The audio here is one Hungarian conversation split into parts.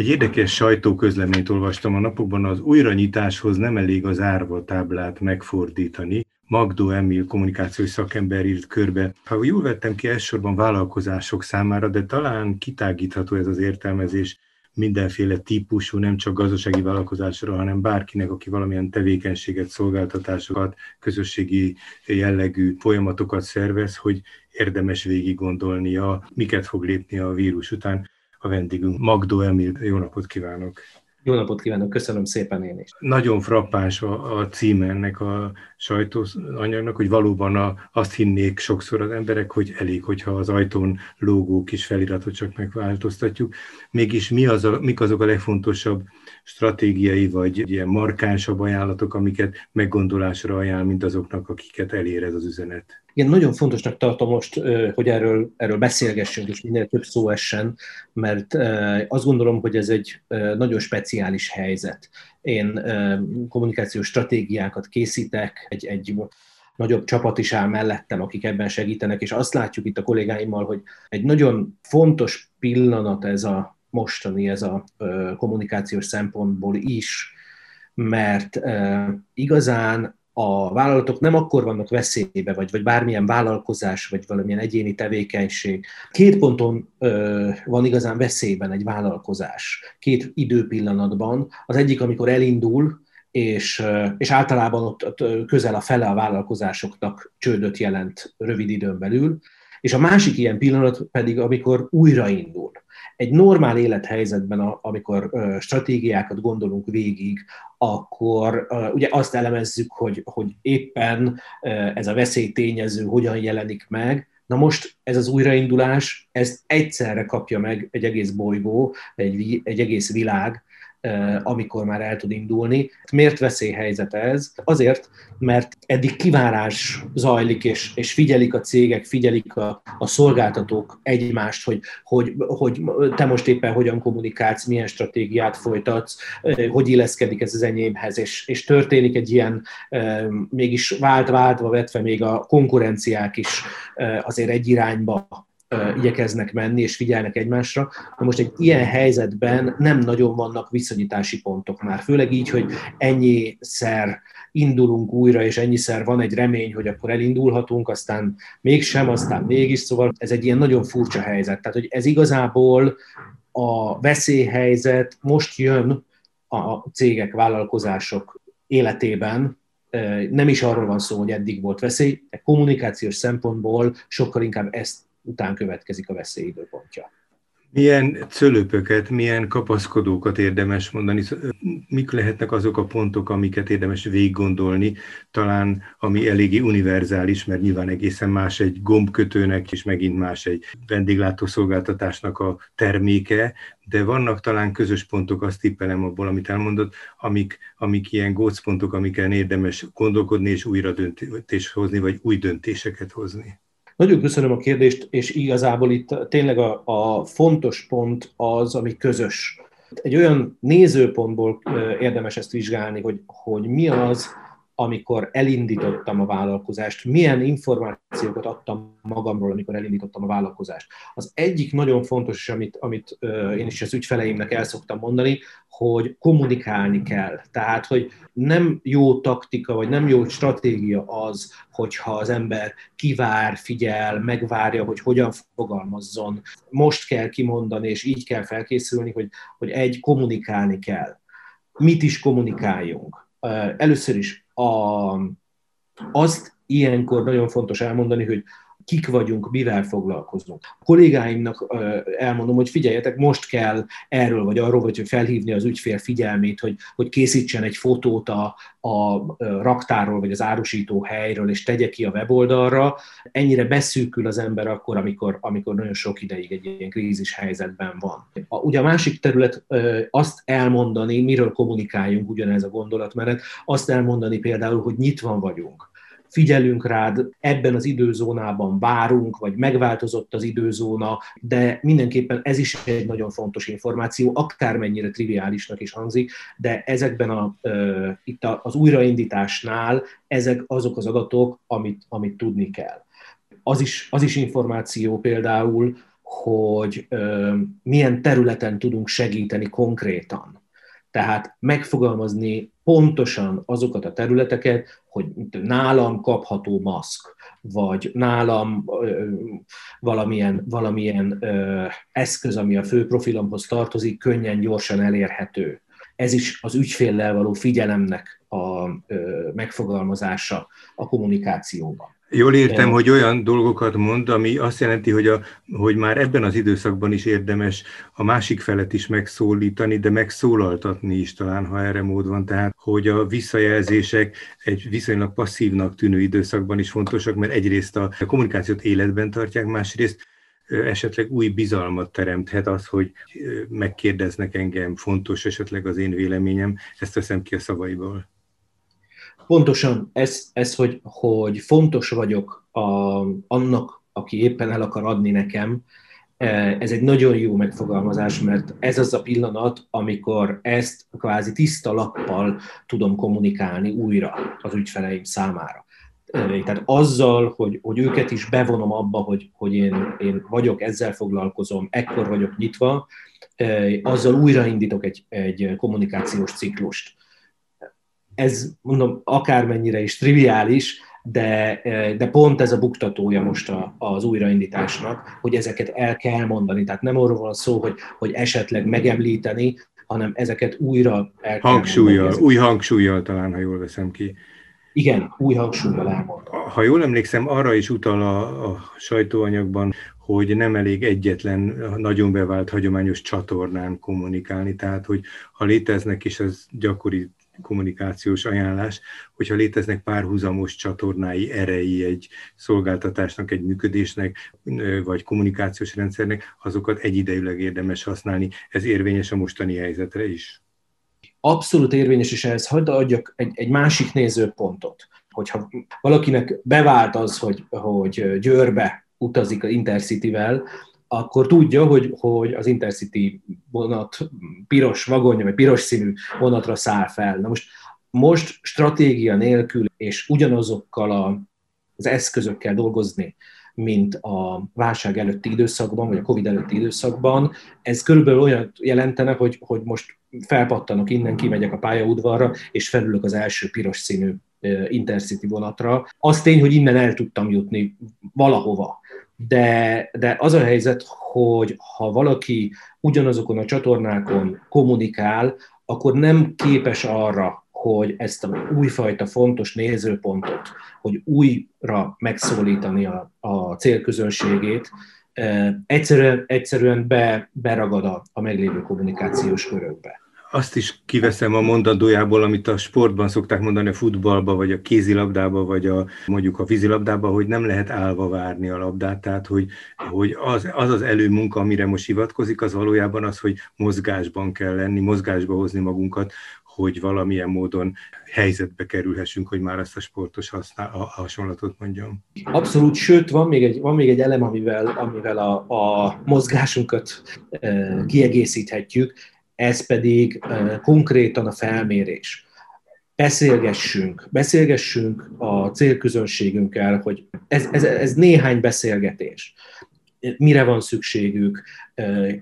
Egy érdekes sajtóközleményt olvastam a napokban, az újranyitáshoz nem elég az árva táblát megfordítani. Magdó Emil kommunikációs szakember írt körbe. Ha jól vettem ki, elsősorban vállalkozások számára, de talán kitágítható ez az értelmezés mindenféle típusú, nem csak gazdasági vállalkozásra, hanem bárkinek, aki valamilyen tevékenységet, szolgáltatásokat, közösségi jellegű folyamatokat szervez, hogy érdemes végig gondolnia, miket fog lépni a vírus után a vendégünk. Magdó Emil, jó napot kívánok! Jó napot kívánok, köszönöm szépen én is. Nagyon frappáns a, a címe ennek a sajtóanyagnak, hogy valóban a, azt hinnék sokszor az emberek, hogy elég, hogyha az ajtón lógó kis feliratot csak megváltoztatjuk. Mégis mi az a, mik azok a legfontosabb stratégiai vagy ilyen markánsabb ajánlatok, amiket meggondolásra ajánl, mint azoknak, akiket elér ez az üzenet? Igen, nagyon fontosnak tartom most, hogy erről, erről beszélgessünk, és minél több szó essen, mert azt gondolom, hogy ez egy nagyon speciális helyzet. Én kommunikációs stratégiákat készítek, egy, egy nagyobb csapat is áll mellettem, akik ebben segítenek, és azt látjuk itt a kollégáimmal, hogy egy nagyon fontos pillanat ez a mostani, ez a kommunikációs szempontból is, mert igazán a vállalatok nem akkor vannak veszélybe, vagy, vagy bármilyen vállalkozás, vagy valamilyen egyéni tevékenység. Két ponton ö, van igazán veszélyben egy vállalkozás, két időpillanatban. Az egyik, amikor elindul, és, és általában ott, ott közel a fele a vállalkozásoknak csődöt jelent rövid időn belül, és a másik ilyen pillanat pedig, amikor újraindul. Egy normál élethelyzetben, amikor stratégiákat gondolunk végig, akkor ugye azt elemezzük, hogy, hogy éppen ez a veszélytényező hogyan jelenik meg, Na most ez az újraindulás, ezt egyszerre kapja meg egy egész bolygó, egy, egy egész világ, amikor már el tud indulni. Miért veszélyhelyzet ez? Azért, mert eddig kivárás zajlik, és, és figyelik a cégek, figyelik a, a szolgáltatók egymást, hogy, hogy, hogy te most éppen hogyan kommunikálsz, milyen stratégiát folytatsz, hogy illeszkedik ez az enyémhez, és, és történik egy ilyen, mégis vált-váltva vetve még a konkurenciák is azért egy irányba igyekeznek menni, és figyelnek egymásra. Na most egy ilyen helyzetben nem nagyon vannak viszonyítási pontok már, főleg így, hogy ennyiszer indulunk újra, és ennyiszer van egy remény, hogy akkor elindulhatunk, aztán mégsem, aztán mégis, szóval ez egy ilyen nagyon furcsa helyzet. Tehát, hogy ez igazából a veszélyhelyzet most jön a cégek, vállalkozások életében, nem is arról van szó, hogy eddig volt veszély, de kommunikációs szempontból sokkal inkább ezt után következik a veszély időpontja. Milyen cölöpöket, milyen kapaszkodókat érdemes mondani? Mik lehetnek azok a pontok, amiket érdemes végiggondolni? Talán ami eléggé univerzális, mert nyilván egészen más egy gombkötőnek, és megint más egy vendéglátószolgáltatásnak a terméke, de vannak talán közös pontok, azt tippelem abból, amit elmondott, amik, amik ilyen gócpontok, amiken érdemes gondolkodni és újra döntést hozni, vagy új döntéseket hozni. Nagyon köszönöm a kérdést, és igazából itt tényleg a, a fontos pont az, ami közös. Egy olyan nézőpontból érdemes ezt vizsgálni, hogy, hogy mi az, amikor elindítottam a vállalkozást, milyen információkat adtam magamról, amikor elindítottam a vállalkozást. Az egyik nagyon fontos, és amit, amit én is az ügyfeleimnek el szoktam mondani, hogy kommunikálni kell. Tehát, hogy nem jó taktika, vagy nem jó stratégia az, hogyha az ember kivár, figyel, megvárja, hogy hogyan fogalmazzon. Most kell kimondani, és így kell felkészülni, hogy, hogy egy, kommunikálni kell. Mit is kommunikáljunk? Először is a, azt ilyenkor nagyon fontos elmondani, hogy kik vagyunk, mivel foglalkozunk. A kollégáimnak elmondom, hogy figyeljetek, most kell erről vagy arról, vagy felhívni az ügyfél figyelmét, hogy, hogy készítsen egy fotót a, a raktárról, vagy az árusító helyről, és tegye ki a weboldalra. Ennyire beszűkül az ember akkor, amikor, amikor nagyon sok ideig egy ilyen krízis helyzetben van. A, ugye a másik terület azt elmondani, miről kommunikáljunk ugyanez a gondolatmenet, azt elmondani például, hogy nyitva vagyunk figyelünk rád, ebben az időzónában várunk, vagy megváltozott az időzóna, de mindenképpen ez is egy nagyon fontos információ, akármennyire triviálisnak is hangzik, de ezekben a, uh, itt az újraindításnál ezek azok az adatok, amit, amit tudni kell. Az is, az is információ például, hogy milyen területen tudunk segíteni konkrétan. Tehát megfogalmazni pontosan azokat a területeket, hogy nálam kapható maszk, vagy nálam valamilyen, valamilyen eszköz, ami a fő profilomhoz tartozik, könnyen, gyorsan elérhető. Ez is az ügyféllel való figyelemnek a megfogalmazása a kommunikációban. Jól értem, De... hogy olyan dolgokat mond, ami azt jelenti, hogy, a, hogy már ebben az időszakban is érdemes a másik felet is megszólítani, de megszólaltatni is talán, ha erre mód van. Tehát, hogy a visszajelzések egy viszonylag passzívnak tűnő időszakban is fontosak, mert egyrészt a kommunikációt életben tartják, másrészt esetleg új bizalmat teremthet az, hogy megkérdeznek engem, fontos esetleg az én véleményem, ezt veszem ki a szavaiból pontosan ez, ez hogy, hogy fontos vagyok a, annak, aki éppen el akar adni nekem, e, ez egy nagyon jó megfogalmazás, mert ez az a pillanat, amikor ezt kvázi tiszta lappal tudom kommunikálni újra az ügyfeleim számára. E, tehát azzal, hogy, hogy őket is bevonom abba, hogy, hogy én, én vagyok, ezzel foglalkozom, ekkor vagyok nyitva, e, azzal újraindítok egy, egy kommunikációs ciklust ez mondom akármennyire is triviális, de, de pont ez a buktatója most a, az újraindításnak, hogy ezeket el kell mondani. Tehát nem arról van szó, hogy, hogy esetleg megemlíteni, hanem ezeket újra el kell hangsúlyjal, mondani. Új hangsúlyjal talán, ha jól veszem ki. Igen, új hangsúlyjal elmondani. Ha jól emlékszem, arra is utal a, a sajtóanyagban, hogy nem elég egyetlen nagyon bevált hagyományos csatornán kommunikálni, tehát hogy ha léteznek is, az gyakori kommunikációs ajánlás, hogyha léteznek párhuzamos csatornái, erei egy szolgáltatásnak, egy működésnek, vagy kommunikációs rendszernek, azokat egyidejűleg érdemes használni. Ez érvényes a mostani helyzetre is? Abszolút érvényes, és ehhez hagyd adjak egy, egy másik nézőpontot. Hogyha valakinek bevált az, hogy, hogy Győrbe utazik az Intercity-vel, akkor tudja, hogy, hogy az Intercity vonat piros vagonja, vagy piros színű vonatra száll fel. Na most, most stratégia nélkül és ugyanazokkal a, az eszközökkel dolgozni, mint a válság előtti időszakban, vagy a Covid előtti időszakban, ez körülbelül olyan jelentene, hogy, hogy most felpattanok innen, kimegyek a pályaudvarra, és felülök az első piros színű Intercity vonatra. Az tény, hogy innen el tudtam jutni valahova, de, de az a helyzet, hogy ha valaki ugyanazokon a csatornákon kommunikál, akkor nem képes arra, hogy ezt a újfajta fontos nézőpontot, hogy újra megszólítani a, a célközönségét, egyszerűen, egyszerűen be, beragad a, a meglévő kommunikációs körökbe azt is kiveszem a mondandójából, amit a sportban szokták mondani, a futballba, vagy a kézilabdába, vagy a, mondjuk a vízilabdába, hogy nem lehet állva várni a labdát, tehát hogy, hogy az, az az előmunka, amire most hivatkozik, az valójában az, hogy mozgásban kell lenni, mozgásba hozni magunkat, hogy valamilyen módon helyzetbe kerülhessünk, hogy már ezt a sportos használ, a hasonlatot mondjam. Abszolút, sőt, van még egy, van még egy elem, amivel, amivel a, a mozgásunkat e, kiegészíthetjük, ez pedig konkrétan a felmérés. Beszélgessünk, beszélgessünk a célközönségünkkel, hogy ez, ez, ez néhány beszélgetés mire van szükségük,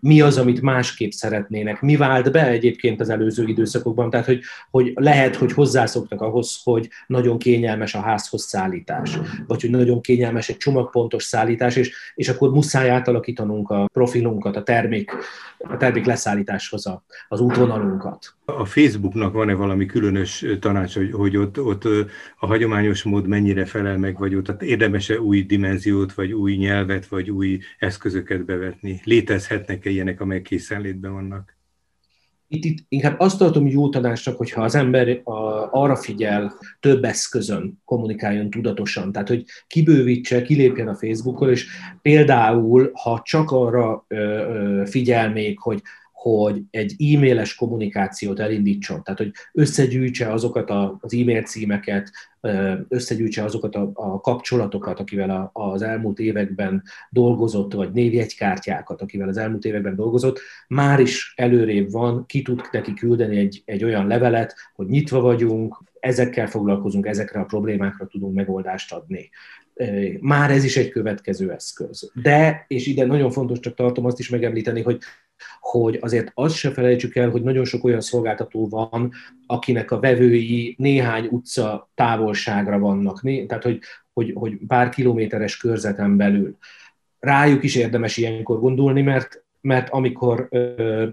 mi az, amit másképp szeretnének, mi vált be egyébként az előző időszakokban, tehát hogy, hogy lehet, hogy hozzászoktak ahhoz, hogy nagyon kényelmes a házhoz szállítás, vagy hogy nagyon kényelmes egy csomagpontos szállítás, és, és akkor muszáj átalakítanunk a profilunkat, a termék, a termék leszállításhoz a, az útvonalunkat. A Facebooknak van-e valami különös tanács, hogy, hogy ott, ott a hagyományos mód mennyire felel meg, vagy ott érdemes-e új dimenziót, vagy új nyelvet, vagy új eszközöket bevetni? Létezhetnek-e ilyenek, amelyek készenlétben vannak? Itt, itt inkább azt tartom jó tanácsnak, hogyha az ember a, arra figyel, több eszközön kommunikáljon tudatosan, tehát hogy kibővítse, kilépjen a Facebookon, és például, ha csak arra ö, figyel még, hogy hogy egy e-mailes kommunikációt elindítson, tehát hogy összegyűjtse azokat az e-mail címeket, összegyűjtse azokat a, a kapcsolatokat, akivel az elmúlt években dolgozott, vagy névjegykártyákat, akivel az elmúlt években dolgozott, már is előrébb van, ki tud neki küldeni egy, egy olyan levelet, hogy nyitva vagyunk, ezekkel foglalkozunk, ezekre a problémákra tudunk megoldást adni. Már ez is egy következő eszköz. De, és ide nagyon fontos csak tartom azt is megemlíteni, hogy hogy azért azt se felejtsük el, hogy nagyon sok olyan szolgáltató van, akinek a vevői néhány utca távolságra vannak, tehát hogy, hogy, hogy pár kilométeres körzeten belül. Rájuk is érdemes ilyenkor gondolni, mert mert amikor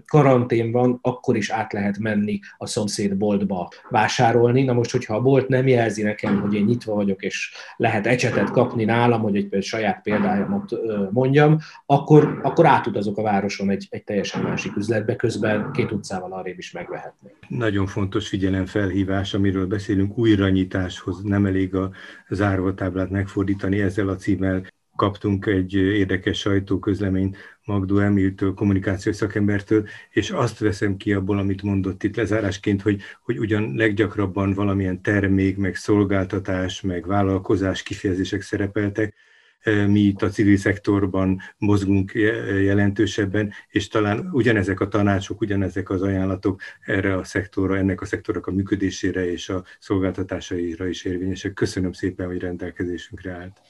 karantén van, akkor is át lehet menni a szomszéd boltba vásárolni. Na most, hogyha a bolt nem jelzi nekem, hogy én nyitva vagyok, és lehet ecsetet kapni nálam, hogy egy saját példámat mondjam, akkor, akkor átutazok a városon egy, egy teljesen másik üzletbe, közben két utcával arrébb is megvehetnék. Nagyon fontos figyelemfelhívás, amiről beszélünk, újranyitáshoz nem elég a zárvatáblát megfordítani, ezzel a címmel kaptunk egy érdekes sajtóközleményt Magdó Emiltől, kommunikációs szakembertől, és azt veszem ki abból, amit mondott itt lezárásként, hogy, hogy ugyan leggyakrabban valamilyen termék, meg szolgáltatás, meg vállalkozás kifejezések szerepeltek, e, mi itt a civil szektorban mozgunk jelentősebben, és talán ugyanezek a tanácsok, ugyanezek az ajánlatok erre a szektorra, ennek a szektornak a működésére és a szolgáltatásaira is érvényesek. Köszönöm szépen, hogy rendelkezésünkre állt.